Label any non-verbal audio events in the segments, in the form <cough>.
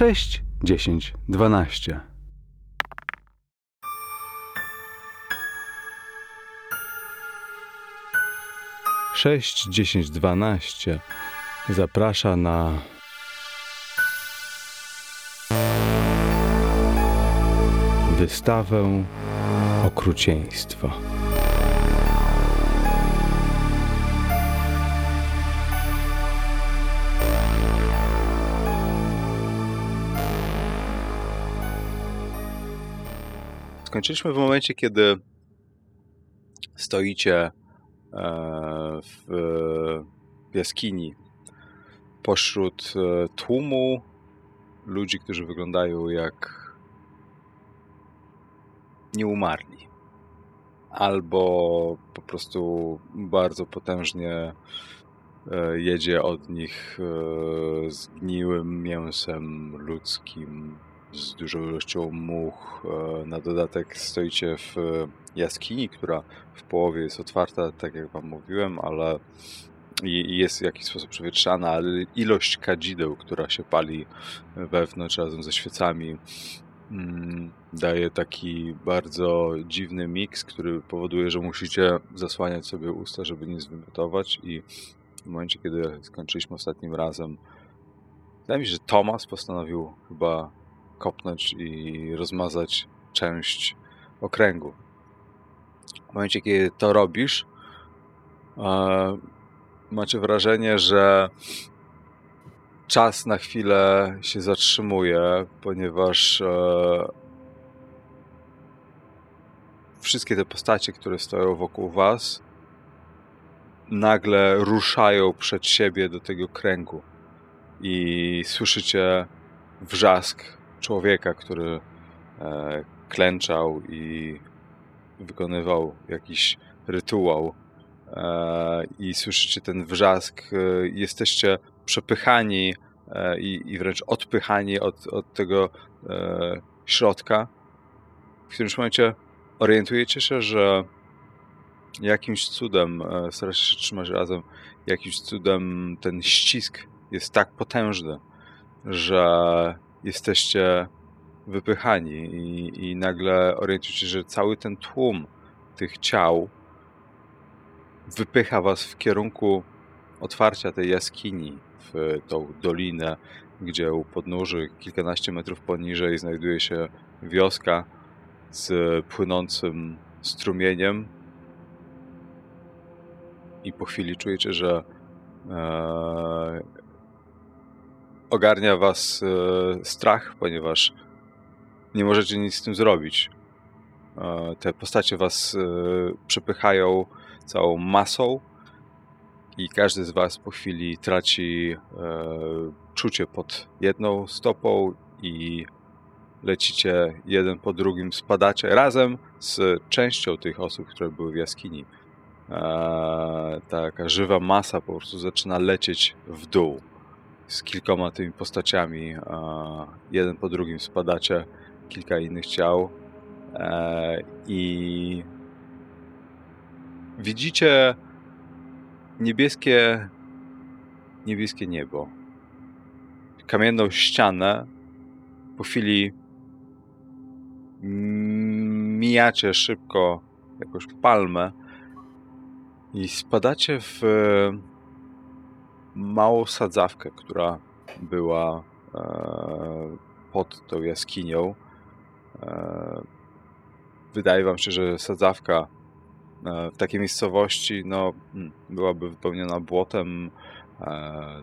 6, 10, 12. Sześć, dziesięć, dwanaście zaprasza na wystawę okrucieństwa. Skończyliśmy w momencie, kiedy stoicie e, w jaskini pośród e, tłumu ludzi, którzy wyglądają jak nieumarli. Albo po prostu bardzo potężnie e, jedzie od nich zgniłym mięsem ludzkim, z dużą ilością much. E, na dodatek stoicie w jaskini, która w połowie jest otwarta, tak jak wam mówiłem, ale jest w jakiś sposób przewietrzana, ale ilość kadzideł, która się pali wewnątrz razem ze świecami, mm, daje taki bardzo dziwny miks, który powoduje, że musicie zasłaniać sobie usta, żeby nie zwymiotować i w momencie, kiedy skończyliśmy ostatnim razem, wydaje mi się, że Tomas postanowił chyba kopnąć i rozmazać część okręgu. W momencie, kiedy to robisz, e, macie wrażenie, że czas na chwilę się zatrzymuje, ponieważ e, wszystkie te postacie, które stoją wokół was, nagle ruszają przed siebie do tego kręgu i słyszycie wrzask człowieka, który e, klęczał i wykonywał jakiś rytuał e, i słyszycie ten wrzask, e, jesteście przepychani i, wręcz odpychani od, od tego środka. W którymś momencie orientujecie się, że jakimś cudem, staracie się trzymać razem, jakimś cudem ten ścisk jest tak potężny, że jesteście wypychani i, i nagle orientujecie się, że cały ten tłum tych ciał wypycha was w kierunku otwarcia tej jaskini w tą dolinę, gdzie u podnóży kilkanaście metrów poniżej znajduje się wioska z płynącym strumieniem. I po chwili czujecie, że e, ogarnia was e, strach, ponieważ nie możecie nic z tym zrobić. E, te postacie was e, przepychają całą masą i każdy z was po chwili traci czucie pod jedną stopą i lecicie jeden po drugim, spadacie razem z częścią tych osób, które były w jaskini. Taka żywa masa po prostu zaczyna lecieć w dół z kilkoma tymi postaciami. Jeden po drugim spadacie, kilka innych ciał e, i widzicie niebieskie, niebieskie niebo. Kamienną ścianę. Po chwili mijacie szybko jakąś palmę i spadacie w małą sadzawkę, która była e, pod tą jaskinią. E, wydaje wam się, że sadzawka e, w takiej miejscowości no, byłaby wypełniona błotem,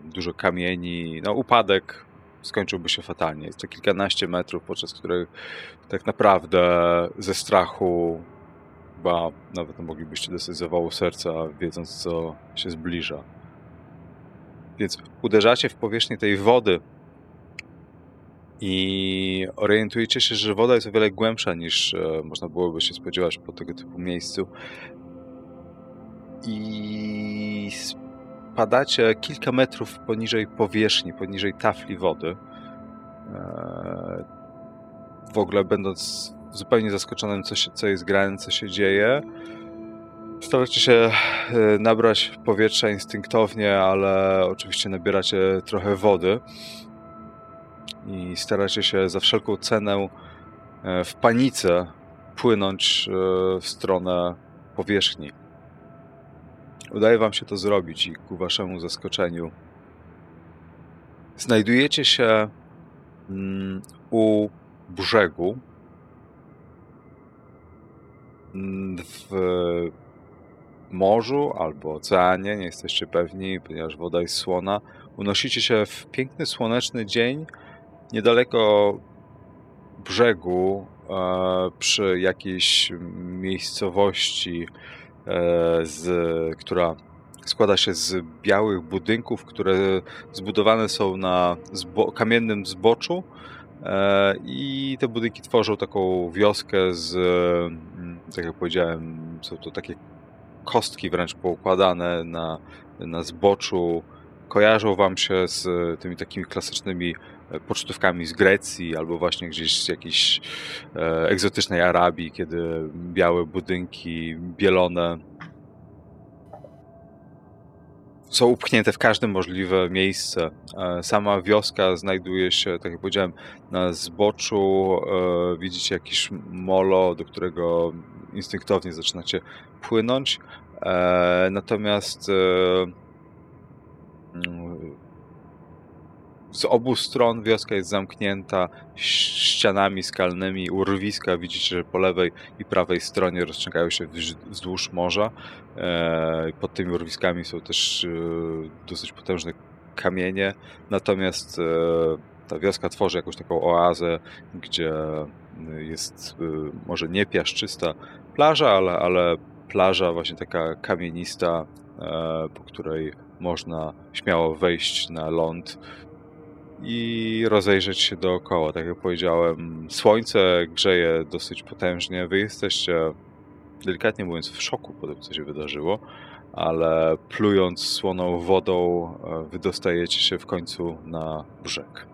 dużo kamieni, no upadek skończyłby się fatalnie. Jest to kilkanaście metrów, podczas których tak naprawdę ze strachu chyba nawet moglibyście dostać zawału serca, wiedząc co się zbliża. Więc uderzacie w powierzchnię tej wody i orientujecie się, że woda jest o wiele głębsza niż e, można byłoby się spodziewać po tego typu miejscu. I spadacie kilka metrów poniżej powierzchni, poniżej tafli wody. E, w ogóle będąc zupełnie zaskoczonym, co, się, co jest grane, co się dzieje. Staracie się e, nabrać powietrza instynktownie, ale oczywiście nabieracie trochę wody. i staracie się za wszelką cenę e, w panice płynąć e, w stronę powierzchni. Udaje wam się to zrobić i ku waszemu zaskoczeniu znajdujecie się mm, u brzegu mm, w morzu albo oceanie, nie jesteście pewni, ponieważ woda jest słona. Unosicie się w piękny, słoneczny dzień niedaleko brzegu, e, przy jakiejś miejscowości, e, z, która składa się z białych budynków, które zbudowane są na zbo kamiennym zboczu. E, I te budynki tworzą taką wioskę z, mm, tak jak powiedziałem, są to takie kostki wręcz poukładane na, na zboczu. Kojarzą wam się z tymi takimi klasycznymi e, pocztówkami z Grecji albo właśnie gdzieś z jakiejś e, egzotycznej Arabii, kiedy białe budynki, bielone są upchnięte w każde możliwe miejsce. E, sama wioska znajduje się, tak jak powiedziałem, na zboczu. E, widzicie jakiś molo, do którego instynktownie zaczynacie płynąć. E, natomiast z obu stron wioska jest zamknięta ścianami skalnymi, urwiska. Widzicie, że po lewej i prawej stronie rozciągają się wzdłuż morza. E, pod tymi urwiskami są też e, dosyć potężne kamienie. Natomiast e, ta wioska tworzy jakąś taką oazę, gdzie jest może nie piaszczysta plaża, ale, ale plaża właśnie taka kamienista, po której można śmiało wejść na ląd i rozejrzeć się dookoła. Tak jak powiedziałem, słońce grzeje dosyć potężnie. Wy jesteście, delikatnie mówiąc, w szoku po tym, co się wydarzyło, ale plując słoną wodą, e, wydostajecie się w końcu na brzeg.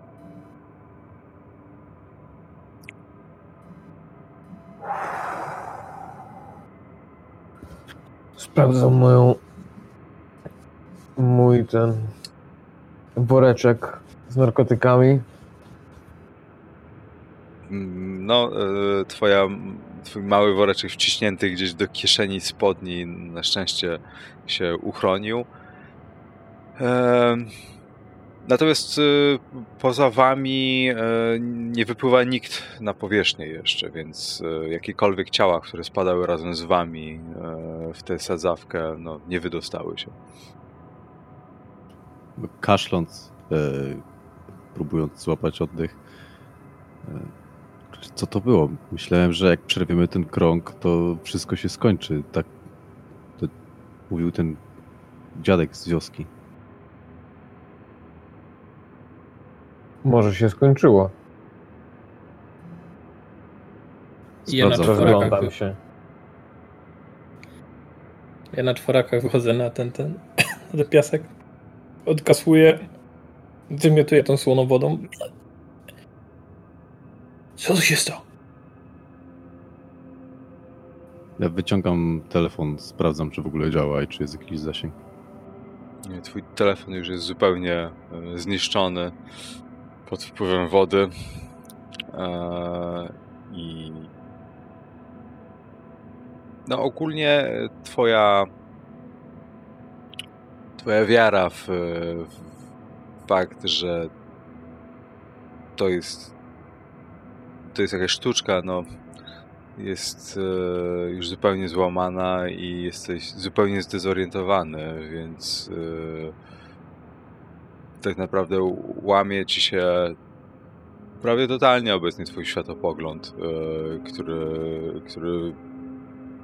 Sprawdzam moją mój ten woreczek z narkotykami. No, e, twoja, twój mały woreczek wciśnięty gdzieś do kieszeni spodni na szczęście się uchronił. Natomiast e, poza wami e, nie wypływa nikt na powierzchnię jeszcze, więc jakiekolwiek ciała, które spadały razem z wami w tę sadzawkę, no, nie wydostały się. Kaszląc, próbując złapać oddech. Co to było? Myślałem, że jak przerwiemy ten krąg, to wszystko się skończy. Tak to mówił ten dziadek z wioski. Może się skończyło. Ja na czworakach, się. ja na czworakach wychodzę na ten, ten, na <coughs> ten piasek. Odkasuję, wymiotuję tą słoną wodą. Co tu się stało? Ja wyciągam telefon, sprawdzam, czy w ogóle działa i czy jest jakiś zasięg. Nie, Twój telefon już jest zupełnie e, zniszczony pod wpływem wody. E, I no ogólnie twoja twoja wiara w, w fakt, że to jest to jest jakaś sztuczka, no jest e, już zupełnie złamana i jesteś zupełnie zdezorientowany, więc e, tak naprawdę łamie ci się prawie totalnie obecnie twój światopogląd, e, który, który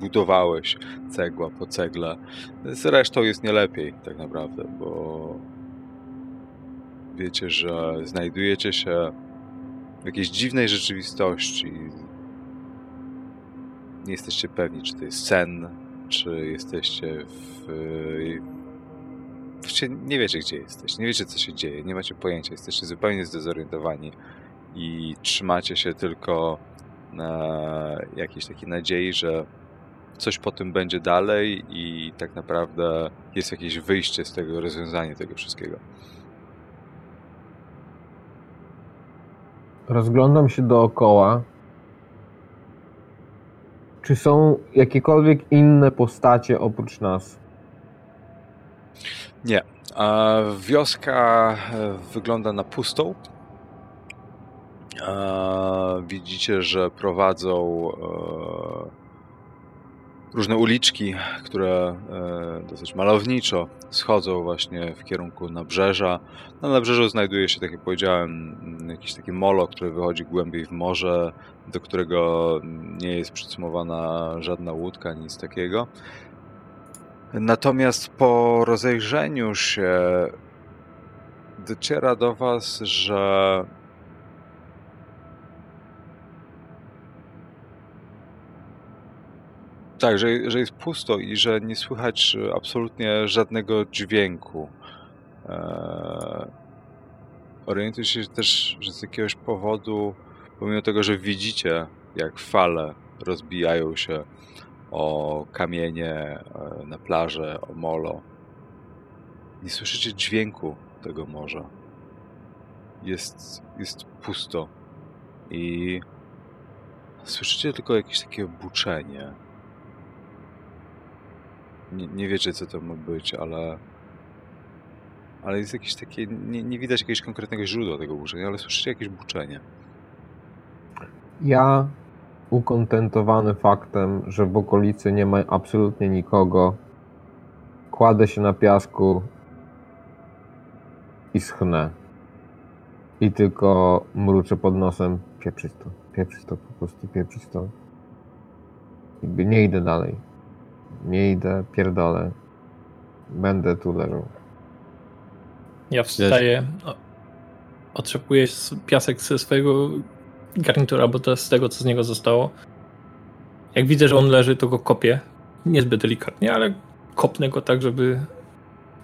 budowałeś cegła po cegle. Z resztą jest nie lepiej tak naprawdę, bo wiecie, że znajdujecie się w jakiejś dziwnej rzeczywistości. Nie jesteście pewni, czy to jest sen, czy jesteście w. Nie wiecie, gdzie jesteście, nie wiecie, co się dzieje, nie macie pojęcia, jesteście zupełnie zdezorientowani i trzymacie się tylko na jakiejś takiej nadziei, że coś po tym będzie dalej i tak naprawdę jest jakieś wyjście z tego, rozwiązanie tego wszystkiego. Rozglądam się dookoła. Czy są jakiekolwiek inne postacie oprócz nas? A wioska e, wygląda na pustą. Widzicie, że prowadzą e, różne uliczki, które e, dosyć malowniczo schodzą właśnie w kierunku nabrzeża. Na nabrzeżu znajduje się, tak jak powiedziałem, jakiś taki molo, który wychodzi głębiej w morze, do którego nie jest przycumowana żadna łódka, nic takiego. Natomiast po rozejrzeniu się dociera do Was, że tak, że, że jest pusto i że nie słychać absolutnie żadnego dźwięku. Eee, orientuję się też, że z jakiegoś powodu, pomimo tego, że widzicie, jak fale rozbijają się o kamienie e, na plażę, o molo. Nie słyszycie dźwięku tego morza. Jest, jest pusto. I słyszycie tylko jakieś takie buczenie. Nie, nie wiecie, co to ma być, ale. Ale jest jakieś takie. Nie, nie widać jakiegoś konkretnego źródła tego buczenia, ale słyszycie jakieś buczenie. Ja, ukontentowany faktem, że w okolicy nie ma absolutnie nikogo, kładę się na piasku i schnę. I tylko mruczę pod nosem, pieprzyć to, pieprzyć to, po prostu pieprzyć to. Jakby nie idę dalej. Nie idę, pierdolę. Będę tu leżał. Ja wstaję, otrzepuję piasek ze swojego garnitura, bo to z tego, co z niego zostało. Jak widzę, że on leży, to go kopię. Niezbyt delikatnie, ale kopnę go tak, żeby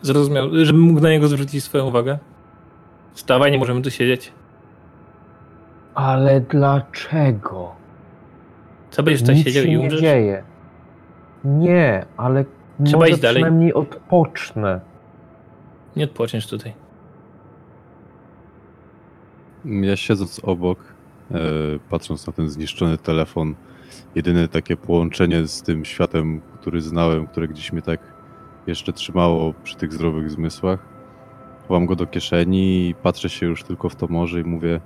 zrozumiał, żeby mógł na niego zwrócić swoją uwagę. Wstawaj, nie możemy tu siedzieć. Ale dlaczego? Co będziesz tutaj Nic siedział się i nie umrzesz? dzieje. Nie, ale Trzeba może iść dalej. przynajmniej odpocznę. Nie odpoczniesz tutaj. Ja siedząc obok, patrząc na ten zniszczony telefon, jedyne takie połączenie z tym światem, który znałem, które gdzieś mnie tak jeszcze trzymało przy tych zdrowych zmysłach, chowam go do kieszeni i patrzę się już tylko w to morze i mówię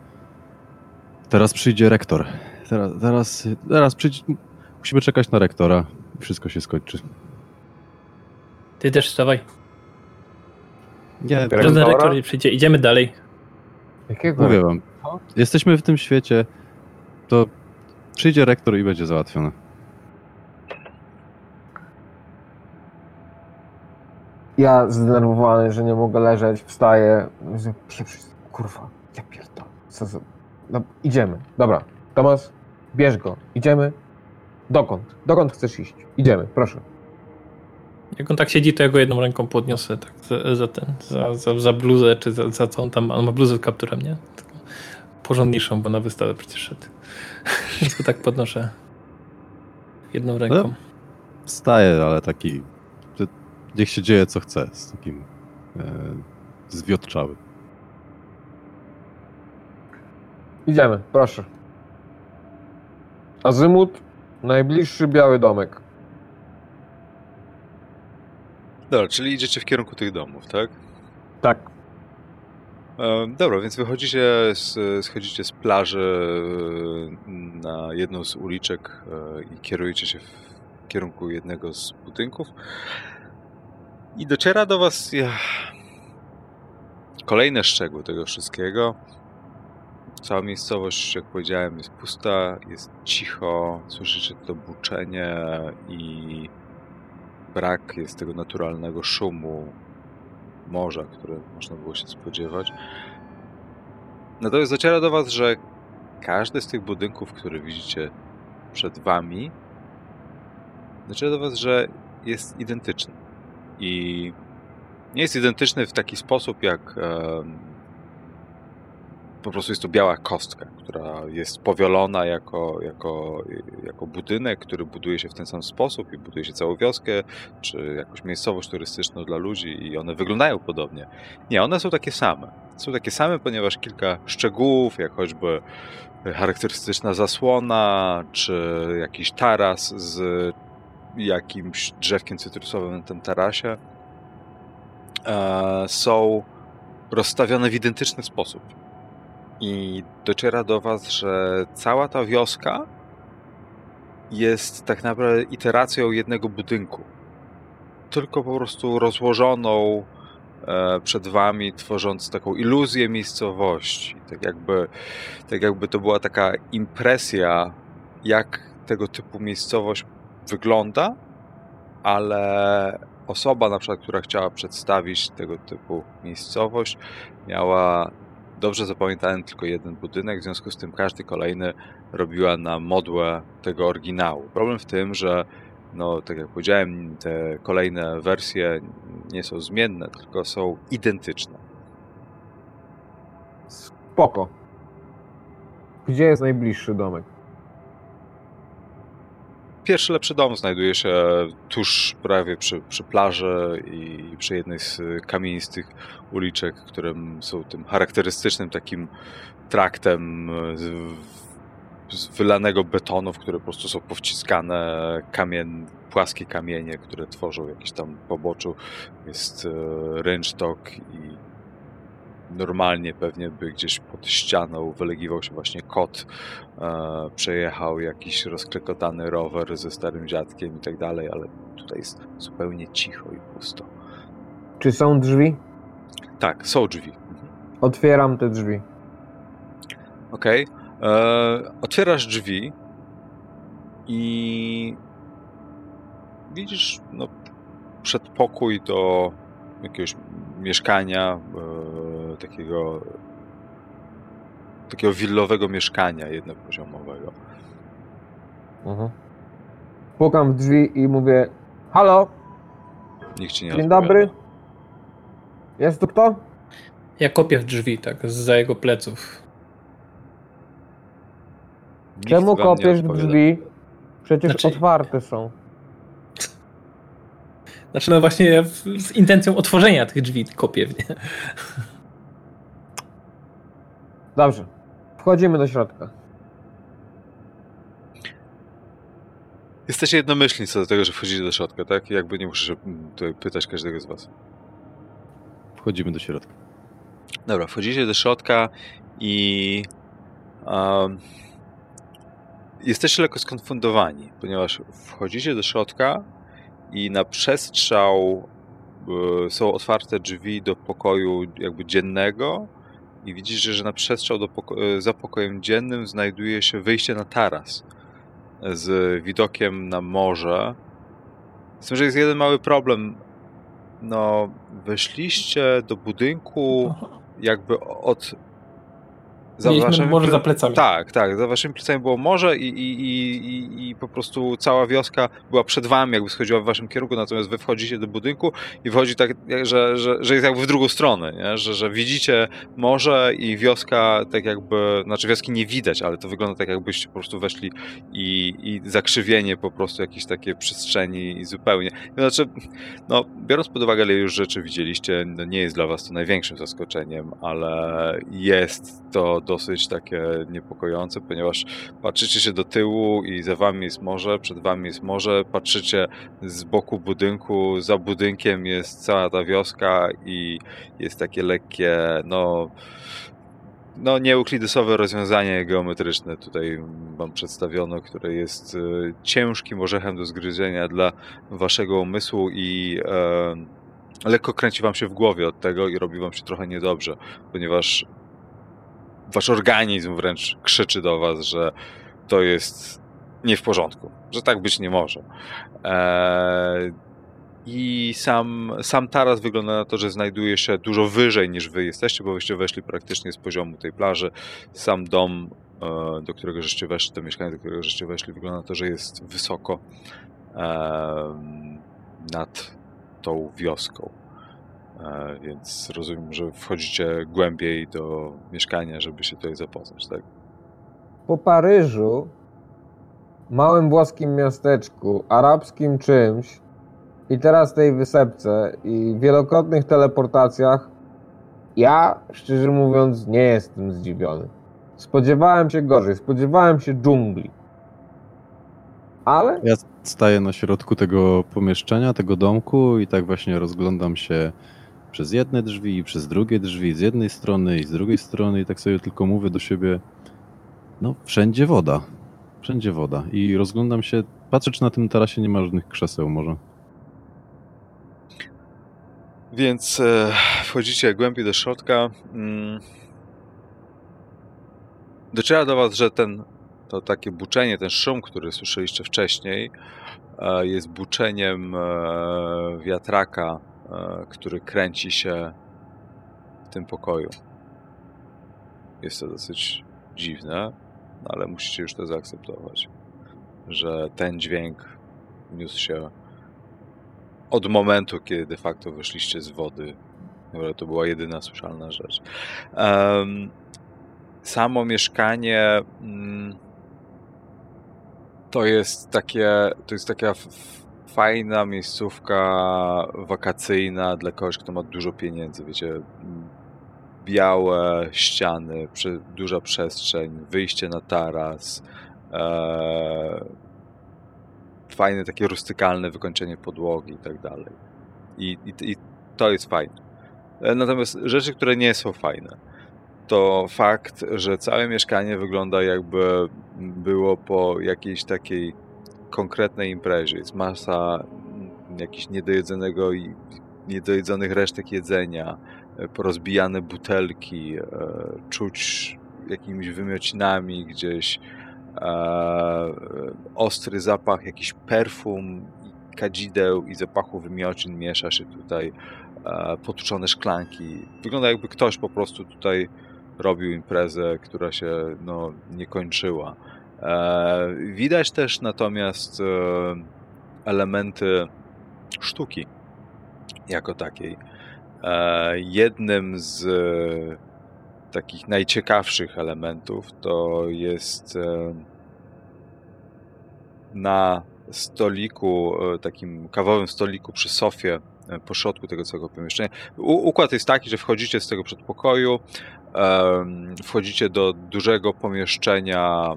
teraz przyjdzie rektor. Teraz, teraz, teraz przyjdzie, musimy czekać na rektora. Wszystko się skończy. Ty też wstawaj. Nie, rektor nie przyjdzie. Idziemy dalej. Jakiego? mówię wam, jesteśmy w tym świecie, to przyjdzie rektor i będzie załatwione. Ja zdenerwowany, że nie mogę leżeć, wstaję. Pieprzyć, kurwa, ja pierdolę. Co za... No, idziemy. Dobra, Tomas, bierz go. Idziemy. Dokąd? Dokąd chcesz iść? Idziemy, proszę. Jak on tak siedzi, to ja go jedną ręką podniosę tak za, za ten, za, za, za bluzę, czy za, za co on tam. On ma bluzę z kapturem, nie? Taką porządniejszą, bo na wystawę przecież szedł. <laughs> Więc go tak podnoszę jedną ręką. Wstaje, ale taki. Niech się dzieje co chce. Z takim e, zwiotczały. Idziemy, proszę. Azymut, najbliższy biały domek. Dobra, czyli idziecie w kierunku tych domów, tak? Tak. E, Dobra, więc wychodzicie, z, schodzicie z plaży e, na jedną z uliczek e, i kierujecie się w kierunku jednego z budynków. I dociera do was ja, kolejny szczegół tego wszystkiego. Cała miejscowość, jak powiedziałem, jest pusta, jest cicho, słyszycie to buczenie i brak jest tego naturalnego szumu morza, które można było się spodziewać. Natomiast dociera do Was, że każdy z tych budynków, które widzicie przed Wami, dociera do Was, że jest identyczny. I nie jest identyczny w taki sposób, jak po prostu jest to biała kostka, która jest powielona jako, jako, jako budynek, który buduje się w ten sam sposób i buduje się całą wioskę, czy jakąś miejscowość turystyczną dla ludzi i one wyglądają podobnie. Nie, one są takie same. Są takie same, ponieważ kilka szczegółów, jak choćby charakterystyczna zasłona, czy jakiś taras z jakimś drzewkiem cytrusowym na tym tarasie, e, są rozstawione w identyczny sposób. I dociera do Was, że cała ta wioska jest tak naprawdę iteracją jednego budynku. Tylko po prostu rozłożoną e, przed Wami, tworząc taką iluzję miejscowości. Tak jakby, tak jakby to była taka impresja, jak tego typu miejscowość wygląda, ale osoba na przykład, która chciała przedstawić tego typu miejscowość, miała dobrze zapamiętałem tylko jeden budynek, w związku z tym każdy kolejny robiła na modłę tego oryginału. Problem w tym, że no, tak jak powiedziałem, te kolejne wersje nie są zmienne, tylko są identyczne. Spoko. Gdzie jest najbliższy domek? Pierwszy lepszy dom znajduje się tuż prawie przy, przy plaży i przy jednej z kamienistych uliczek, którym są tym charakterystycznym takim traktem z, z wylanego betonu, w które po prostu są powciskane kamien, płaskie kamienie, które tworzą jakiś tam poboczu. Jest e, rynsztok i normalnie pewnie by gdzieś pod ścianą wylegiwał się właśnie kot, e, przejechał jakiś rozklekotany rower ze starym dziadkiem i tak dalej, ale tutaj jest zupełnie cicho i pusto. Czy są drzwi? Tak, są drzwi. Otwieram te drzwi. Okej. E, Otwierasz drzwi i widzisz no, przedpokój do jakiegoś mieszkania, e, takiego takiego willowego mieszkania jednopoziomowego. Mhm. Pukam w drzwi i mówię: Halo, Nikt ci nie dzień odpowiada. dobry. Jest tu kto? Ja kopię w drzwi, tak, za jego pleców. Nikt Czemu kopiesz w drzwi? Przecież Znaczy- otwarte są. Znaczy, no właśnie z intencją otworzenia tych drzwi kopię w nie. Dobrze. Wchodzimy do środka. Jesteście jednomyślni co do tego, że wchodzicie do środka, tak? Jakby nie muszę mm, tutaj pytać każdego z was. Wchodzimy do środka. Dobra, wchodzicie do środka i um, jesteście lekko skonfundowani, ponieważ wchodzicie do środka i na przestrzał e, są otwarte drzwi do pokoju jakby dziennego i widzicie, że na przestrzał do poko- e, za pokojem dziennym znajduje się wyjście na taras z widokiem na morze. Z tym, że jest jeden mały problem. No, weszliście do budynku jakby od. Za Mieliśmy waszymi morze za plecami. Tak, tak. Za waszymi plecami było morze i, i, i, i, po prostu cała wioska była przed wami, jakby schodziła w waszym kierunku, natomiast wy wchodzicie do budynku i wchodzi tak, jak- że, że, że jest jakby w drugą stronę, nie? Że, że widzicie morze i wioska tak jakby, znaczy wioski nie widać, ale to wygląda tak jakbyście po prostu weszli i, i zakrzywienie po prostu jakieś takie przestrzeni i zupełnie. Znaczy, no, biorąc pod uwagę, ile już rzeczy widzieliście, no nie jest dla was to największym zaskoczeniem, ale jest to dosyć takie niepokojące, ponieważ patrzycie się do tyłu i za wami jest morze, przed wami jest morze, patrzycie z boku budynku, za budynkiem jest cała ta wioska i jest takie lekkie, no no nieuklidesowe rozwiązanie geometryczne. Tutaj wam przedstawiono, które jest e, ciężkim orzechem do zgryzienia dla waszego umysłu i e, lekko kręci wam się w głowie od tego i robi wam się trochę niedobrze, ponieważ wasz organizm wręcz krzyczy do was, że to jest nie w porządku, że tak być nie może. E, I sam, sam taras wygląda na to, że znajduje się dużo wyżej niż wy jesteście, bo wyście weszli praktycznie z poziomu tej plaży. Sam dom, e, do którego żeście weszli, to mieszkanie, do którego żeście weszli, wygląda na to, że jest wysoko em, nad tą wioską. Więc rozumiem, że wchodzicie głębiej do mieszkania, żeby się tutaj zapoznać, tak? Po Paryżu, małym włoskim miasteczku, arabskim czymś i teraz tej wysepce i wielokrotnych teleportacjach, ja, szczerze mówiąc, nie jestem zdziwiony. Spodziewałem się gorzej, spodziewałem się dżungli. Ale Ja staję na środku tego pomieszczenia, tego domku i tak właśnie rozglądam się przez jedne drzwi i przez drugie drzwi, z jednej strony i z drugiej strony i tak sobie tylko mówię do siebie, no wszędzie woda, wszędzie woda i rozglądam się, patrzę czy na tym tarasie nie ma żadnych krzeseł może. Więc e, wchodzicie głębiej do środka. Mm. Dociera do was, że ten, to takie buczenie, ten szum, który słyszeliście wcześniej, e, jest buczeniem e, wiatraka, który kręci się w tym pokoju. Jest to dosyć dziwne, no ale musicie już to zaakceptować, że ten dźwięk niósł się od momentu, kiedy de facto wyszliście z wody. Dobra, to była jedyna słyszalna rzecz. Samo mieszkanie mm, to jest takie, to jest taka fajna miejscówka wakacyjna dla kogoś, kto ma dużo pieniędzy, wiecie, białe ściany, duża przestrzeń, wyjście na taras, e, fajne takie rustykalne wykończenie podłogi i tak dalej. I to jest fajne. E, Natomiast rzeczy, które nie są fajne, to fakt, że całe mieszkanie wygląda jakby było po jakiejś takiej konkretnej imprezie. Jest masa mm, jakichś niedojedzonego i niedojedzonych resztek jedzenia, e, porozbijane butelki, e, czuć jakimiś wymiocinami gdzieś, e, ostry zapach, jakiś perfum, kadzideł i zapachu wymiocin miesza się tutaj, e, potłuczone szklanki. Wygląda jakby ktoś po prostu tutaj robił imprezę, która się no, nie kończyła. E, widać też natomiast e, elementy sztuki jako takiej. E, jednym z takich najciekawszych elementów to jest na stoliku, takim kawowym stoliku przy sofie e, po środku tego całego pomieszczenia. Układ jest taki, że wchodzicie z tego przedpokoju, wchodzicie do dużego pomieszczenia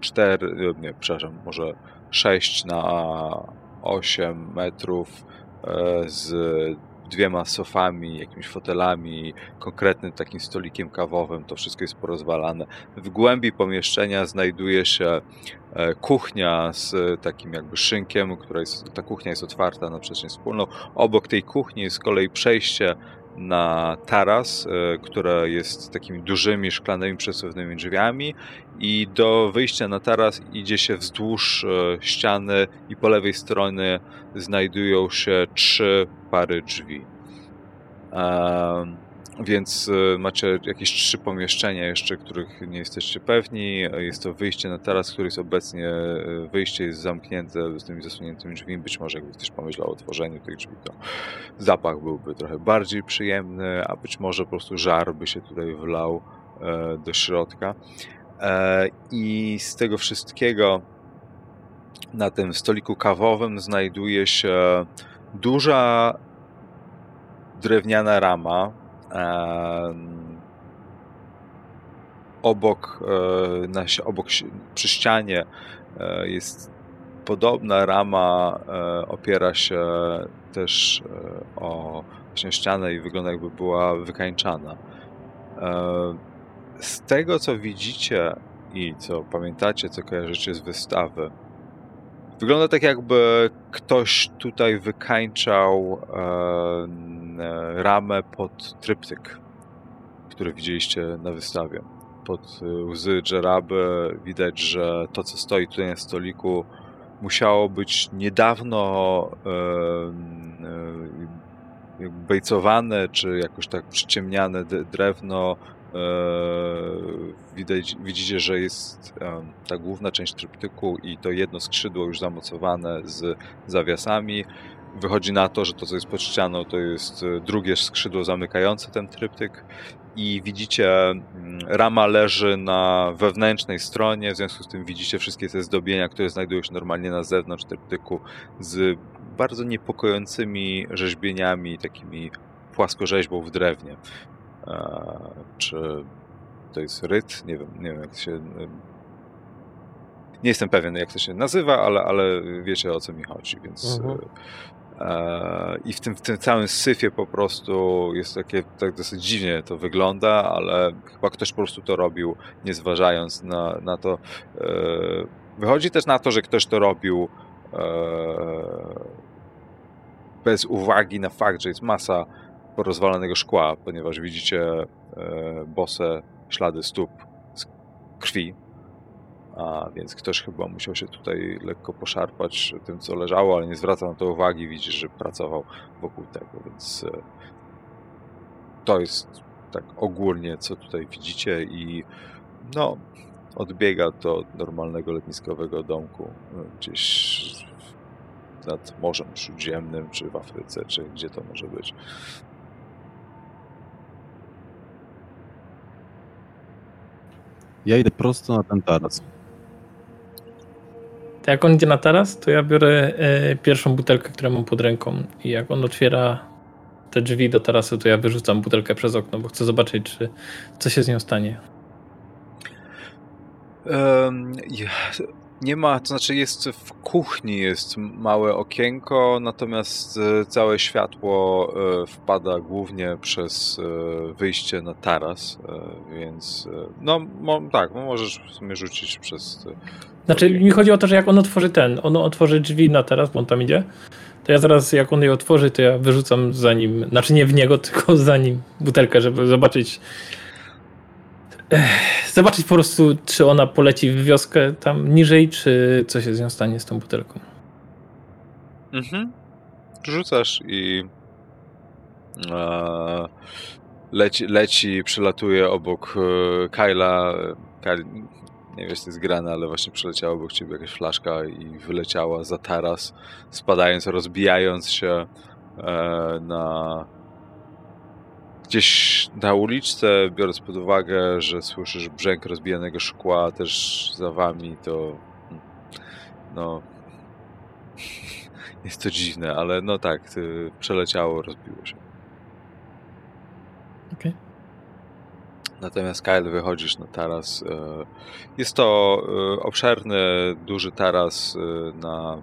4, nie, przepraszam, może 6 na 8 metrów e, z dwiema sofami, jakimiś fotelami, konkretnym takim stolikiem kawowym. To wszystko jest porozwalane. W głębi pomieszczenia znajduje się e, kuchnia z takim jakby szynkiem, która jest, ta kuchnia jest otwarta na przestrzeń wspólną. Obok tej kuchni jest z kolei przejście na taras, e, które jest takimi dużymi szklanymi przesuwnymi drzwiami i do wyjścia na taras idzie się wzdłuż e, ściany i po lewej stronie znajdują się trzy pary drzwi. Więc e, macie jakieś trzy pomieszczenia jeszcze, których nie jesteście pewni. Jest to wyjście na taras, który jest obecnie, e, wyjście jest zamknięte z tymi zasuniętymi drzwiami. Być może jakby ktoś pomyślał o otworzeniu tych drzwi, to zapach byłby trochę bardziej przyjemny, a być może po prostu żar by się tutaj wlał e, do środka. E, I z tego wszystkiego na tym stoliku kawowym znajduje się duża drewniana rama. Obok, e, na, obok przy ścianie e, jest podobna rama, e, opiera się też o ścianę i wygląda jakby była wykańczana. Z tego co widzicie i co pamiętacie, co kojarzycie z wystawy, wygląda tak jakby ktoś tutaj wykańczał e, ramę pod tryptyk, który widzieliście na wystawie. Pod e, łzy Dżeraby widać, że to co stoi tutaj na stoliku musiało być niedawno e, e, bejcowane, czy jakoś tak przyciemniane drewno. E, widać, widzicie, że jest ta główna część tryptyku i to jedno skrzydło już zamocowane z zawiasami. wychodzi na to, że to, co jest pod ścianą, to jest e, drugie skrzydło zamykające ten tryptyk i widzicie, rama leży na wewnętrznej stronie, w związku z tym widzicie wszystkie te zdobienia, które znajdują się normalnie na zewnątrz tryptyku z bardzo niepokojącymi rzeźbieniami, takimi płaskorzeźbą w drewnie. Czy to jest ryt? Nie wiem, nie wiem jak to się... Nie jestem pewien, jak to się nazywa, ale, ale wiecie o co mi chodzi, więc... Mhm. E, I w tym, w tym całym syfie po prostu jest takie, tak dosyć dziwnie to wygląda, ale chyba ktoś po prostu to robił, nie zważając na, na to. E, wychodzi też na to, że ktoś to robił bez uwagi na fakt, że jest masa porozwalonego szkła, ponieważ widzicie e, bose ślady stóp z krwi. A więc ktoś chyba musiał się tutaj lekko poszarpać tym, co leżało, ale nie zwraca na to uwagi. Widzisz, że pracował wokół tego, więc e, to jest tak ogólnie, co tutaj widzicie i no, odbiega to od normalnego letniskowego domku e, gdzieś nad Morzem Śródziemnym, czy w Afryce, czy gdzie to może być. Ja idę prosto na ten taras. To jak on idzie na taras, to ja biorę e, pierwszą butelkę, którą mam pod ręką i jak on otwiera te drzwi do tarasu, to ja wyrzucam butelkę przez okno, bo chcę zobaczyć, czy co się z nią stanie. Ja- Nie ma, to znaczy jest w kuchni jest małe okienko, natomiast e, całe światło e, wpada głównie przez e, wyjście na taras, więc no mo, tak, no możesz w sumie rzucić przez Znaczy, mi chodzi o to, że jak on otworzy ten, on otworzy drzwi na taras, bo on tam idzie, to ja zaraz, jak on je otworzy, to ja wyrzucam za nim, znaczy nie w niego, <laughs> tylko za nim butelkę, żeby zobaczyć, zobaczyć po prostu, czy ona poleci w wioskę tam niżej, czy co się z nią stanie z tą butelką. Mhm. Rzucasz i e, leci, leci, przelatuje obok e, Kyla. Kyle, nie wiesz, to jest grane, ale właśnie przeleciała obok ciebie jakaś flaszka i wyleciała za taras, spadając, rozbijając się e, na gdzieś na uliczce, biorąc pod uwagę, że słyszysz brzęk rozbijanego szkła też za wami, to no <laughs> jest to dziwne, ale no tak, y, przeleciało, rozbiło się. Okej. Natomiast Kyle wychodzisz na taras. e, Jest to e, obszerny, duży taras na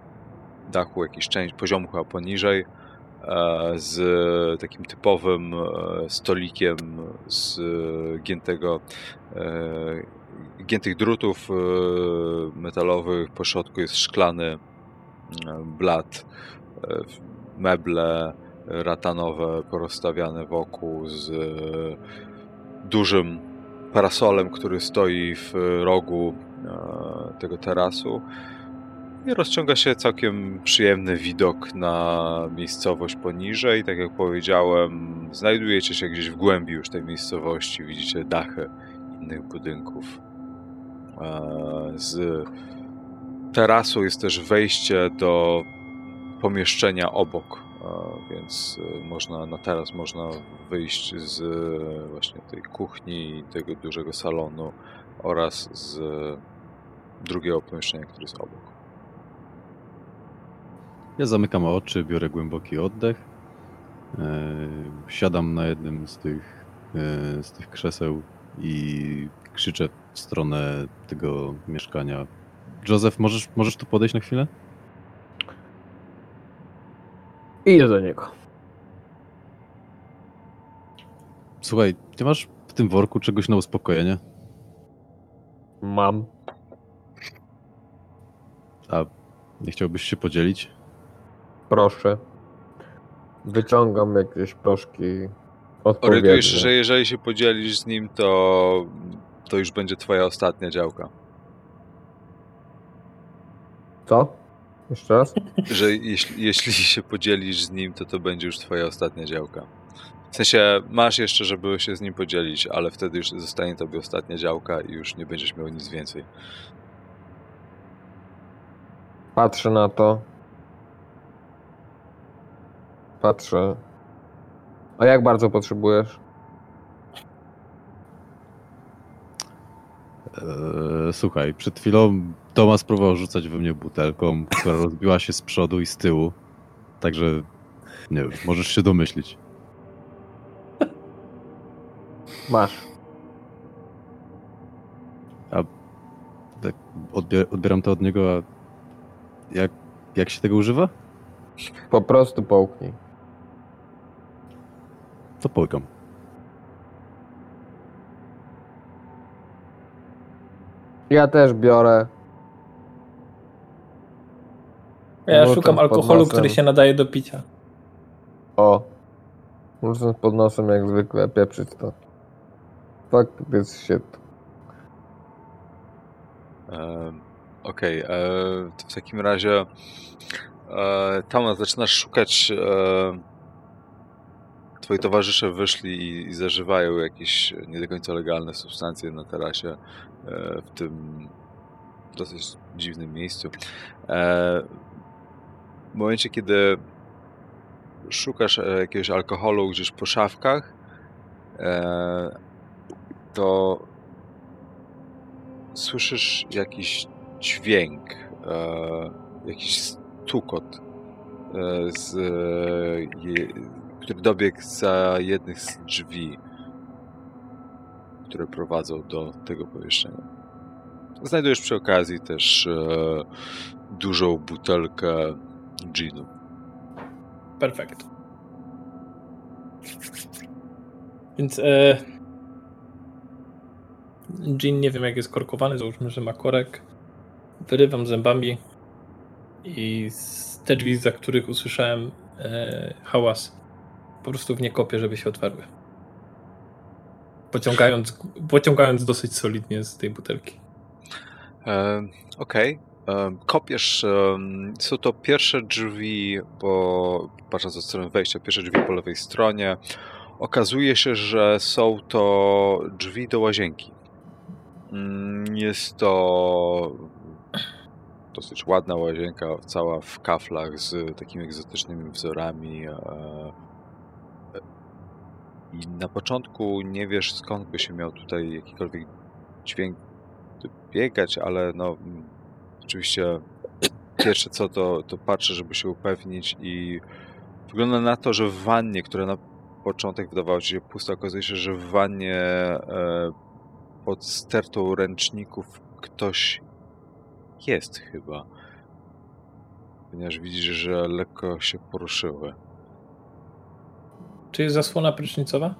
dachu, jakiś część poziomu chyba poniżej, z takim typowym e, stolikiem z e, giętego, e, giętych drutów e, metalowych. Po środku jest szklany e, blat, e, meble ratanowe porozstawiane wokół z e, dużym parasolem, który stoi w rogu e, tego tarasu. I rozciąga się całkiem przyjemny widok na miejscowość poniżej. Tak jak powiedziałem, znajdujecie się gdzieś w głębi już tej miejscowości. Widzicie dachy innych budynków. E, Z tarasu jest też wejście do pomieszczenia obok, e, więc e, można na taras można wyjść z właśnie tej kuchni tego dużego salonu oraz z drugiego pomieszczenia, które jest obok. Ja zamykam oczy, biorę głęboki oddech. e, Siadam na jednym z tych, e, z tych krzeseł i krzyczę w stronę tego mieszkania. Józef, możesz, możesz tu podejść na chwilę? Idę do niego. Słuchaj, ty masz w tym worku czegoś na uspokojenie? Mam. A nie chciałbyś się podzielić? Proszę. Wyciągam jakieś proszki. Orientujesz się, że jeżeli się podzielisz z nim, to, to już będzie twoja ostatnia działka. Co? Jeszcze raz? Że jeśli, jeśli się podzielisz z nim, to to będzie już twoja ostatnia działka. W sensie masz jeszcze, żeby się z nim podzielić, ale wtedy już zostanie tobie ostatnia działka i już nie będziesz miał nic więcej. Patrzę na to. Patrzę. A jak bardzo potrzebujesz? Eee, słuchaj, przed chwilą Tomas próbował rzucać we mnie butelką, która rozbiła się z przodu i z tyłu. Także nie wiem, możesz się domyślić. Masz. Tak, odbier- odbieram to od niego, a jak, jak się tego używa? Po prostu połknij. To połykam. Ja też biorę. Ja No, szukam alkoholu, który się nadaje do picia. O. Muszę pod nosem jak zwykle pieprzyć to. Fuck this shit. E, Okej, e, to w takim razie e, Tomas, zaczynasz szukać. E, twoi towarzysze wyszli i, i zażywają jakieś nie do końca legalne substancje na tarasie e, w tym dosyć dziwnym miejscu. E, w momencie, kiedy szukasz e, jakiegoś alkoholu gdzieś po szafkach, to słyszysz jakiś dźwięk, jakiś stukot, z, który dobiegł za jednych z drzwi, które prowadzą do tego pomieszczenia. Znajdujesz przy okazji też e, dużą butelkę ginu. Perfekt. Więc e, gin nie wiem jak jest korkowany, załóżmy, że ma korek. Wyrywam zębami i z te drzwi, za których usłyszałem e, hałas, po prostu w nie kopię, żeby się otwarły. Pociągając, pociągając dosyć solidnie z tej butelki. E, Okej. E, Kopiesz. e, Są to pierwsze drzwi, bo patrząc od strony wejścia, pierwsze drzwi po lewej stronie. Okazuje się, że są to drzwi do łazienki. Mm, Jest to dosyć ładna łazienka, cała w kaflach z takimi egzotycznymi wzorami. I na początku nie wiesz skąd by się miał tutaj jakikolwiek dźwięk biegać, ale no mm, oczywiście pierwsze co to, to patrzę, żeby się upewnić i wygląda na to, że w wannie, która na początek wydawała ci się pusta, okazuje się, że w wannie e, pod stertą ręczników ktoś jest chyba. Ponieważ widzisz, że lekko się poruszyły. Czy jest zasłona prysznicowa?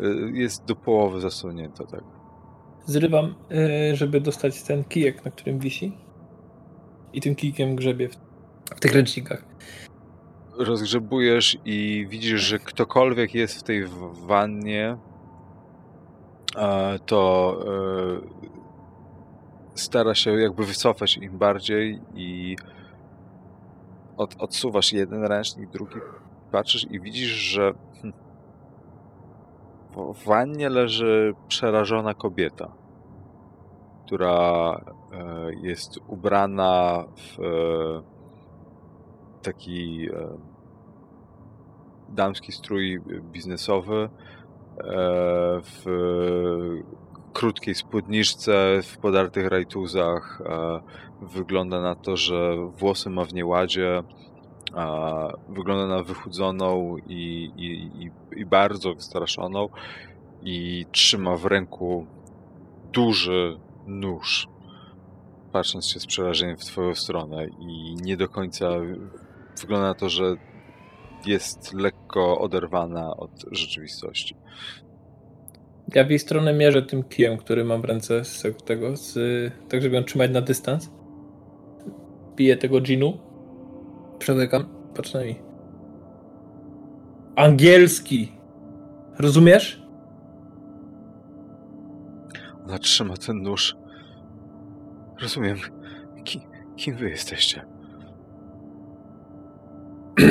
E, Jest do połowy zasłonięta, tak. Zrywam, e, żeby dostać ten kijek, na którym wisi. I tym kijkiem grzebie w, w tych ręcznikach. rozgrzebujesz i widzisz, że ktokolwiek jest w tej wannie, to e, stara się jakby wycofać im bardziej i od, odsuwasz jeden ręcznik, drugi patrzysz i widzisz, że hm, w wannie leży przerażona kobieta, która e, jest ubrana w e, taki e, damski strój biznesowy, w krótkiej spódniczce, w podartych rajtuzach. Wygląda na to, że włosy ma w nieładzie. Wygląda na wychudzoną i, i, i, bardzo wystraszoną i trzyma w ręku duży nóż patrząc się z przerażeniem w twoją stronę i nie do końca wygląda na to, że jest lekko oderwana od rzeczywistości. Ja w jej stronę mierzę tym kijem, który mam w ręce z tego, z, tak żeby ją trzymać na dystans. Piję tego ginu. Przełykam. Patrz na mnie. Angielski! Rozumiesz? Ona trzyma ten nóż. Rozumiem. Ki, kim wy jesteście? <clears throat>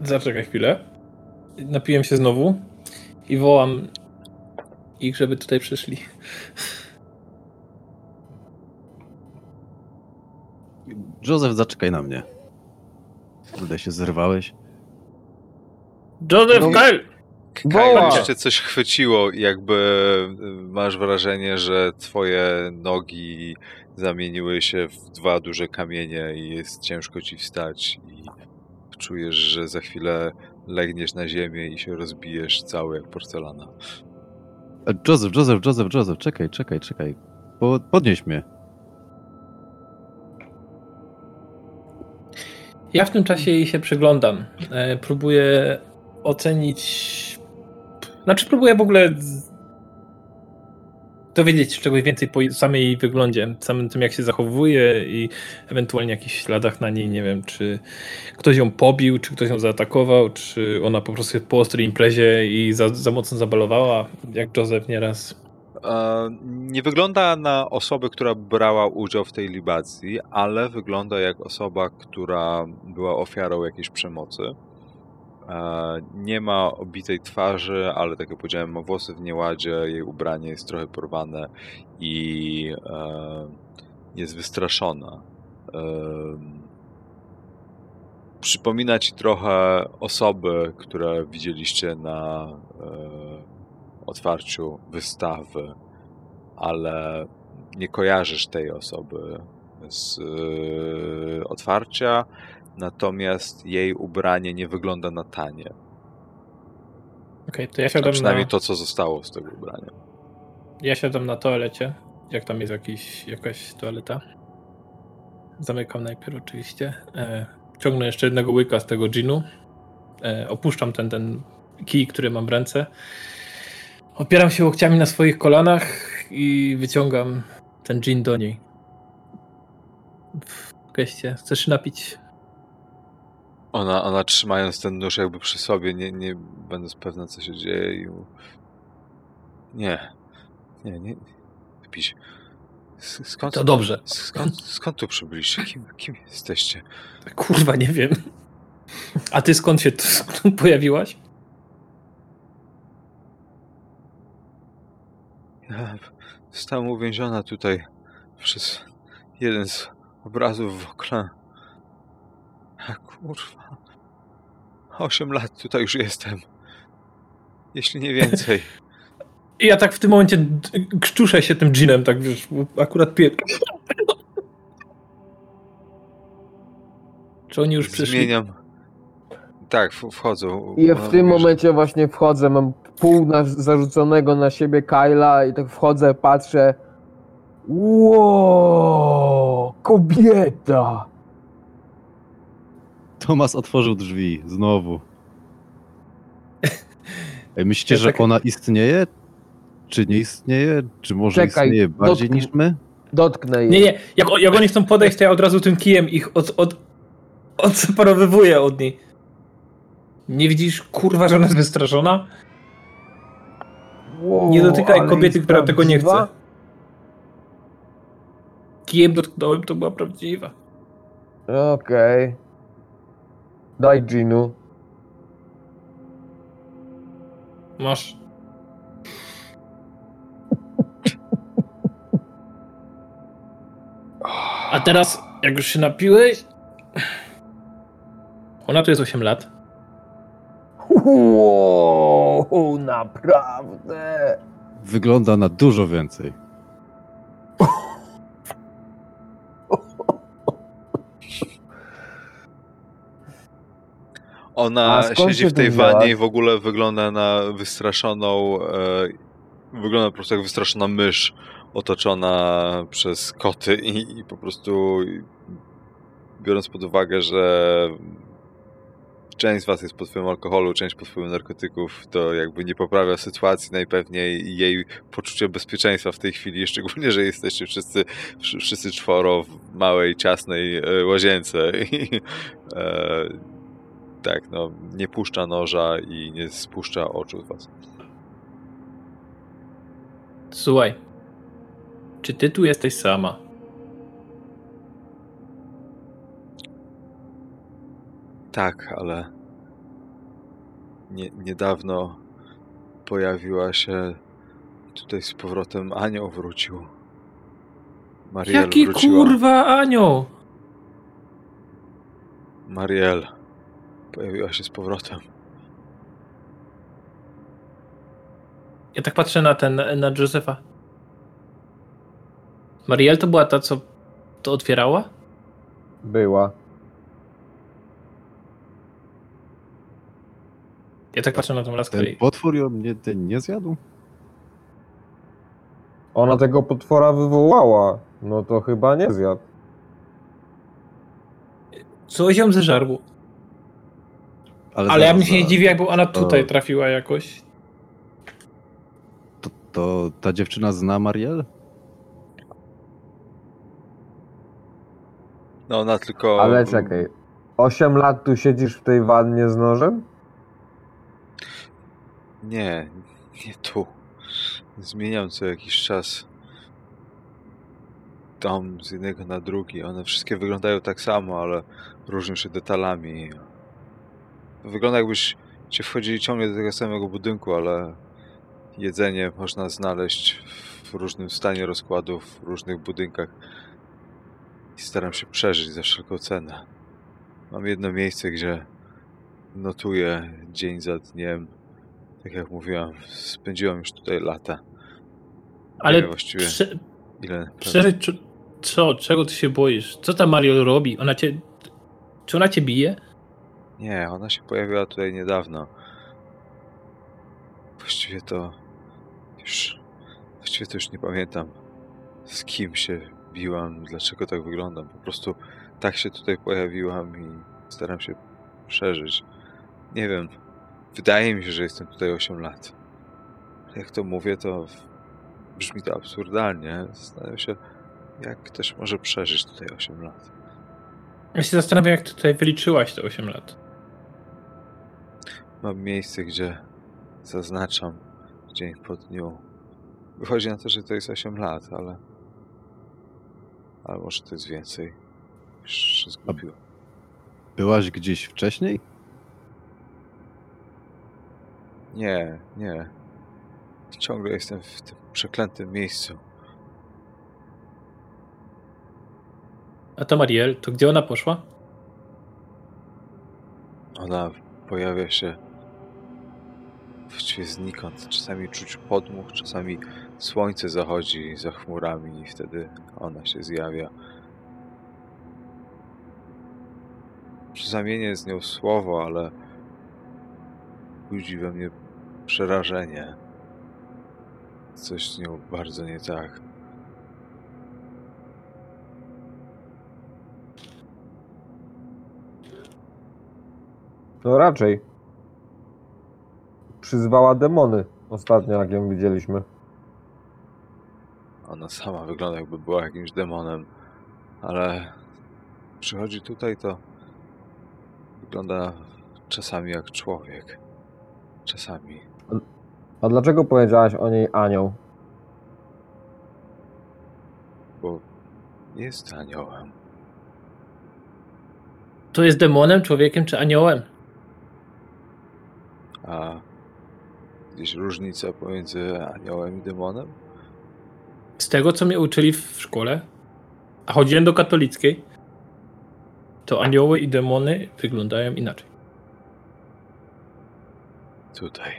Zaczekaj chwilę. Napiłem się znowu i wołam ich, żeby tutaj przyszli. Józef, zaczekaj na mnie. Kurde, się zerwałeś. Joseph No. Kyle! Kyle, cię coś chwyciło i jakby y, masz wrażenie, że twoje nogi zamieniły się w dwa duże kamienie i jest ciężko ci wstać i czujesz, że za chwilę legniesz na ziemię i się rozbijesz cały jak porcelana. E, Joseph, Joseph, Joseph, Joseph, czekaj, czekaj, czekaj. Po, podnieś mnie. Ja w tym czasie jej się przyglądam. E, próbuję ocenić. Znaczy, próbuję w ogóle dowiedzieć się czegoś więcej po samej jej wyglądzie, samym tym, jak się zachowuje i ewentualnie jakichś śladach na niej. Nie wiem, czy ktoś ją pobił, czy ktoś ją zaatakował, czy ona po prostu po ostrej imprezie i za, za mocno zabalowała, jak Joseph nieraz. E, Nie wygląda na osobę, która brała udział w tej libacji, ale wygląda jak osoba, która była ofiarą jakiejś przemocy. E, Nie ma obitej twarzy, ale tak jak powiedziałem, ma włosy w nieładzie, jej ubranie jest trochę porwane i e, jest wystraszona. Przypomina ci trochę osoby, które widzieliście na otwarciu wystawy, ale nie kojarzysz tej osoby z e, otwarcia, natomiast jej ubranie nie wygląda na tanie. Okej, to ja A siadam przynajmniej na, to, co zostało z tego ubrania. ja siadam na toalecie. Jak tam jest jakiś, jakaś toaleta? Zamykam najpierw oczywiście. E, ciągnę jeszcze jednego łyka z tego ginu. E, opuszczam ten, ten kij, który mam w ręce. Opieram się łokciami na swoich kolanach i wyciągam ten gin do niej. W geście. Chcesz napić? Ona, ona trzymając ten nóż jakby przy sobie, nie, nie będąc pewna, co się dzieje i... Nie. Nie, nie. Piś. S- Skąd, To dobrze. skąd, skąd tu przybyliście? Kim, kim jesteście? Kurwa, nie wiem. A ty skąd się tu pojawiłaś? Ja zostałam uwięziona tutaj przez jeden z obrazów w okle. A kurwa. Osiem lat tutaj już jestem. Jeśli nie więcej. <laughs> I ja tak w tym momencie krzczuszę się tym ginem, tak wiesz, bo akurat piję. Czy oni już przyszli? Zmieniam. Tak, wchodzą. I w tym mówi, że- momencie właśnie wchodzę, mam pół na, zarzuconego na siebie Kyla i tak wchodzę, patrzę. Ło, kobieta! Tomas otworzył drzwi, znowu. <laughs> Myślicie, Ja że tak- ona istnieje? Czy nie istnieje? Czy może Czekaj, istnieje bardziej dotknij- niż my? Dotknę jej. Nie, nie, jak, jak oni chcą podejść, to ja od razu tym kijem ich od, od, odseparowywuję od niej. Nie widzisz, kurwa, że ona jest wystraszona? Ło, Nie dotykaj kobiety, która tego nie chce. Kijem dotknąłem, to była prawdziwa. Okej. Daj Ginu. Masz. A teraz, jak już się napiłeś... Ona tu jest 8 lat. Wow, naprawdę. Wygląda na dużo więcej. Ona siedzi w tej wzięłaś? wannie i w ogóle wygląda na wystraszoną. E, wygląda po prostu jak wystraszona mysz otoczona przez koty i, i po prostu biorąc pod uwagę, że część z was jest pod wpływem alkoholu, część pod wpływem narkotyków, to jakby nie poprawia sytuacji najpewniej jej poczucie bezpieczeństwa w tej chwili, <laughs> szczególnie, że jesteście wszyscy, wszy- wszyscy czworo w małej, ciasnej e, łazience <laughs> i e, tak, no, nie puszcza noża i nie spuszcza oczu z was. Słuchaj. Czy ty tu jesteś sama? Tak, ale nie, niedawno pojawiła się tutaj z powrotem anioł wrócił. Mariel Jaki wróciła. kurwa anioł? Mariel. pojawiła się z powrotem. Ja tak patrzę na ten, na Józefa. Mariel to była ta, co to otwierała? Była. Ja tak patrzę na tą laskę Ten i... potwór ją nie, ten nie zjadł? Ona tego potwora wywołała. No to chyba nie zjadł. Coś ją zeżarło. Ale ja zaraz, bym się nie dziwił, jakby ona To- tutaj trafiła jakoś. To, to ta dziewczyna zna Mariel? No ona tylko... Ale czekaj. 8 lat tu siedzisz w tej wannie z nożem? Nie, nie tu. Zmieniam co jakiś czas dom z jednego na drugi. One wszystkie wyglądają tak samo, ale różnią się detalami. Wygląda jakbyś cię wchodzili ciągle do tego samego budynku, ale jedzenie można znaleźć w różnym stanie rozkładu, w różnych budynkach. I staram się przeżyć za wszelką cenę. Mam jedno miejsce, gdzie notuję dzień za dniem. Tak jak mówiłem, spędziłem już tutaj lata. Ale właściwie prze, ile. czy- co, czego ty się boisz? Co ta Mariel robi? Ona cię... Czy ona cię bije? Nie, ona się pojawiła tutaj niedawno. Właściwie to już. Właściwie to już nie pamiętam z kim się biłam, dlaczego tak wyglądam. Po prostu tak się tutaj pojawiłam i staram się przeżyć. Nie wiem. Wydaje mi się, że jestem tutaj 8 lat. Jak to mówię, to brzmi to absurdalnie. Zastanawiam się, jak ktoś może przeżyć tutaj 8 lat. Ja się zastanawiam, jak ty tutaj wyliczyłaś te 8 lat. Mam miejsce, gdzie zaznaczam dzień po dniu. Wychodzi na to, że to jest 8 lat, ale. Ale może to jest więcej. Już się zgubiłem. Byłaś gdzieś wcześniej? Nie, nie. Ciągle jestem w tym przeklętym miejscu. A ta Mariel, to gdzie ona poszła? Ona pojawia się właściwie znikąd. Czasami czuć podmuch, czasami słońce zachodzi za chmurami i wtedy ona się zjawia. Zamienię z nią słowo, ale budzi we mnie przerażenie. Coś z nią bardzo nie tak. No raczej. Przyzwała demony ostatnio, jak ją widzieliśmy. Ona sama wygląda jakby była jakimś demonem, ale przychodzi tutaj to wygląda czasami jak człowiek. Czasami. A dlaczego powiedziałaś o niej anioł? Bo jest aniołem. To jest demonem, człowiekiem czy aniołem? A gdzieś różnica pomiędzy aniołem i demonem? Z tego, co mnie uczyli w szkole, a chodziłem do katolickiej, to anioły i demony wyglądają inaczej. Tutaj.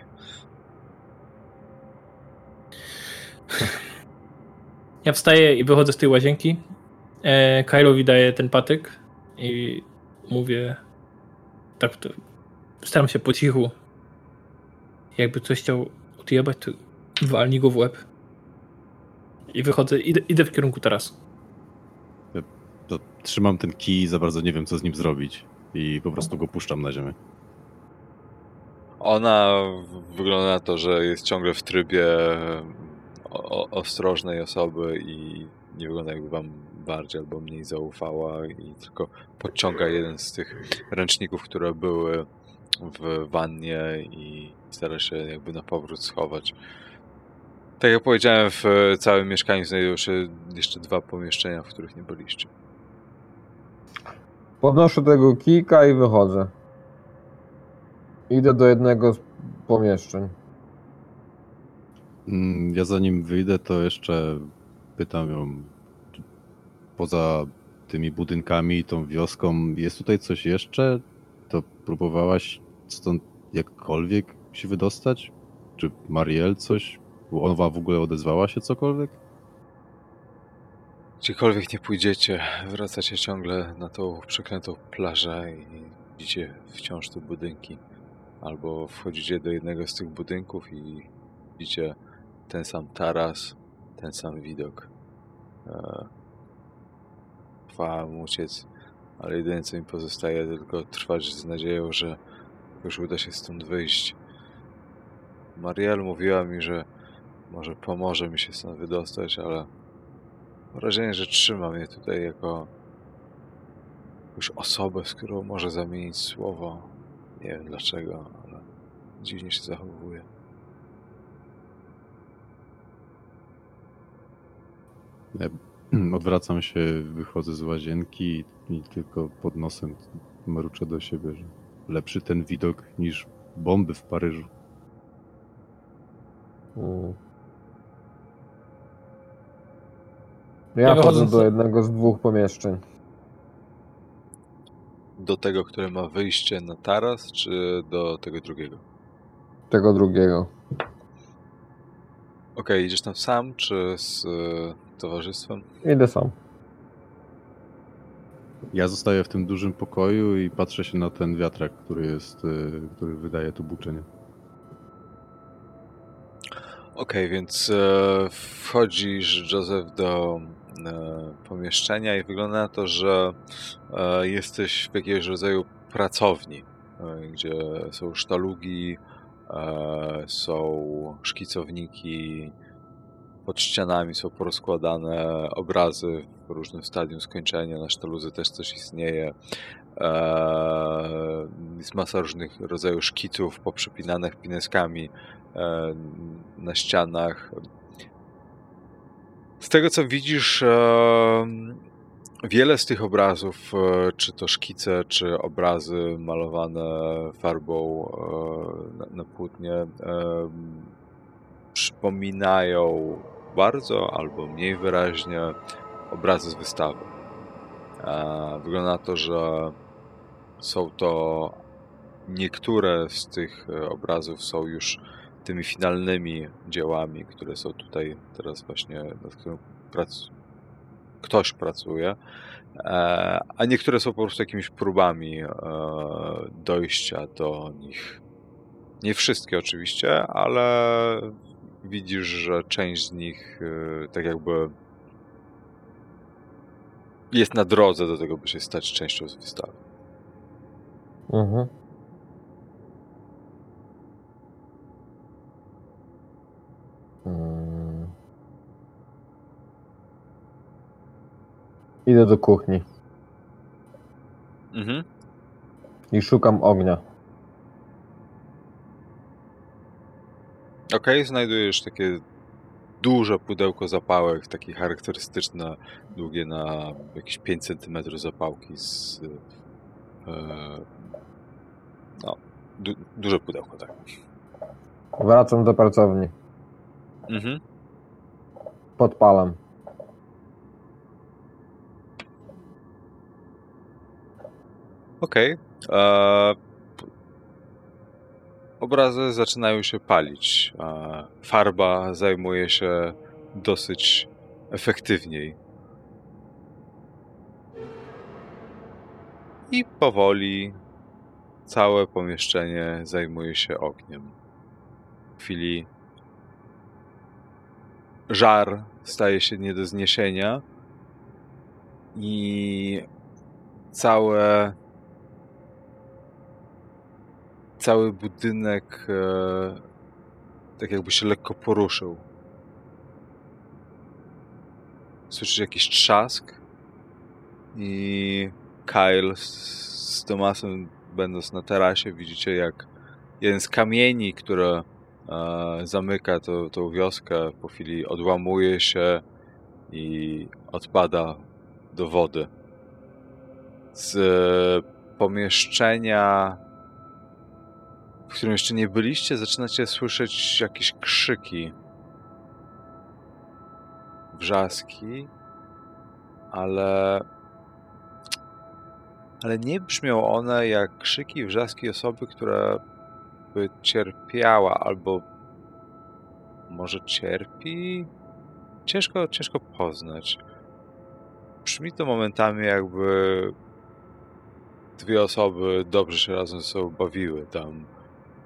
<laughs> Ja wstaję i wychodzę z tej łazienki. E, Kylowi daję ten patyk i mówię tak, to staram się po cichu. Jakby coś chciał odjebać, to walnij go w łeb. I wychodzę, idę, idę w kierunku. To trzymam ten kij, za bardzo nie wiem, co z nim zrobić. I po prostu go puszczam na ziemię. Ona wygląda na to, że jest ciągle w trybie o, o, ostrożnej osoby i nie wygląda jakby wam bardziej albo mniej zaufała i tylko podciąga jeden z tych ręczników, które były w wannie i stara się jakby na powrót schować. Tak jak powiedziałem, w całym mieszkaniu znajdują się jeszcze dwa pomieszczenia, w których nie byliście. Podnoszę tego kijka i wychodzę. Idę do jednego z pomieszczeń. Mm, Ja zanim wyjdę, to jeszcze pytam ją, poza tymi budynkami, tą wioską, jest tutaj coś jeszcze? To próbowałaś stąd jakkolwiek się wydostać? Czy Mariel coś? Ona w ogóle odezwała się cokolwiek? Gdziekolwiek nie pójdziecie, wracacie ciągle na tą przeklętą plażę i widzicie wciąż te budynki. Albo wchodzicie do jednego z tych budynków i widzicie ten sam taras, ten sam widok. E, Chwałam uciec, ale jedyne co mi pozostaje tylko trwać z nadzieją, że już uda się stąd wyjść. Mariel mówiła mi, że może pomoże mi się stąd wydostać, ale mam wrażenie, że trzyma mnie tutaj jako już osobę, z którą może zamienić słowo. Nie wiem dlaczego, ale dziwnie się zachowuje. Ja odwracam się, wychodzę z łazienki i tylko pod nosem mruczę do siebie, że lepszy ten widok niż bomby w Paryżu. Mm. Ja, Ja do jednego z dwóch pomieszczeń. Do tego, które ma wyjście na taras, czy do tego drugiego? Tego drugiego. Okej, idziesz tam sam, czy z e, towarzystwem? Idę sam. Ja zostaję w tym dużym pokoju i patrzę się na ten wiatrak, który jest, y, który wydaje tu buczenie. Okej, więc e, wchodzisz, Joseph, do pomieszczenia i wygląda na to, że e, jesteś w jakiegoś rodzaju pracowni, e, gdzie są sztalugi, e, są szkicowniki, pod ścianami są porozkładane obrazy w różnym stadium skończenia, na sztaludze też coś istnieje. E, jest masa różnych rodzajów szkiców poprzepinanych pineskami e, na ścianach. Z tego co widzisz, e, wiele z tych obrazów, e, czy to szkice, czy obrazy malowane farbą e, na, płótnie, przypominają bardzo albo mniej wyraźnie obrazy z wystawy. Wygląda na to, że są to niektóre z tych obrazów są już tymi finalnymi dziełami, które są tutaj teraz właśnie, nad którym prac... ktoś pracuje, e, a niektóre są po prostu jakimiś próbami e, dojścia do nich. Nie wszystkie oczywiście, ale widzisz, że część z nich e, tak jakby jest na drodze do tego, by się stać częścią z wystawy. Mhm. Idę do kuchni Mhm. i szukam ognia. Okej, znajdujesz takie duże pudełko zapałek, takie charakterystyczne, długie na jakieś 5 cm zapałki z... E, no, du, duże pudełko, tak. Wracam do pracowni. Mhm. Podpalam. Okej. e, p- Obrazy zaczynają się palić. e, Farba zajmuje się dosyć efektywniej. I powoli całe pomieszczenie zajmuje się ogniem. W chwili żar staje się nie do zniesienia i całe cały budynek e, tak jakby się lekko poruszył. Słyszysz jakiś trzask i Kyle z, z Tomasem będąc na tarasie widzicie jak jeden z kamieni, które e, zamyka to, tą wioskę po chwili odłamuje się i odpada do wody. Z e, pomieszczenia w którym jeszcze nie byliście, zaczynacie słyszeć jakieś krzyki, wrzaski, ale ale nie brzmią one jak krzyki wrzaski osoby, która by cierpiała albo może cierpi? Ciężko, ciężko poznać. Brzmi to momentami jakby dwie osoby dobrze się razem ze sobą bawiły tam,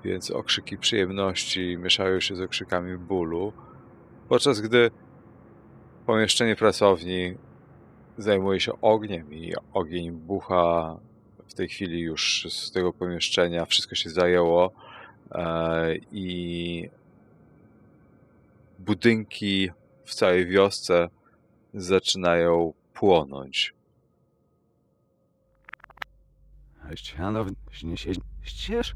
więc okrzyki przyjemności mieszają się z okrzykami bólu, podczas gdy pomieszczenie pracowni zajmuje się ogniem i ogień bucha w tej chwili już z tego pomieszczenia, wszystko się zajęło e, i budynki w całej wiosce zaczynają płonąć. Ściano, się ścież.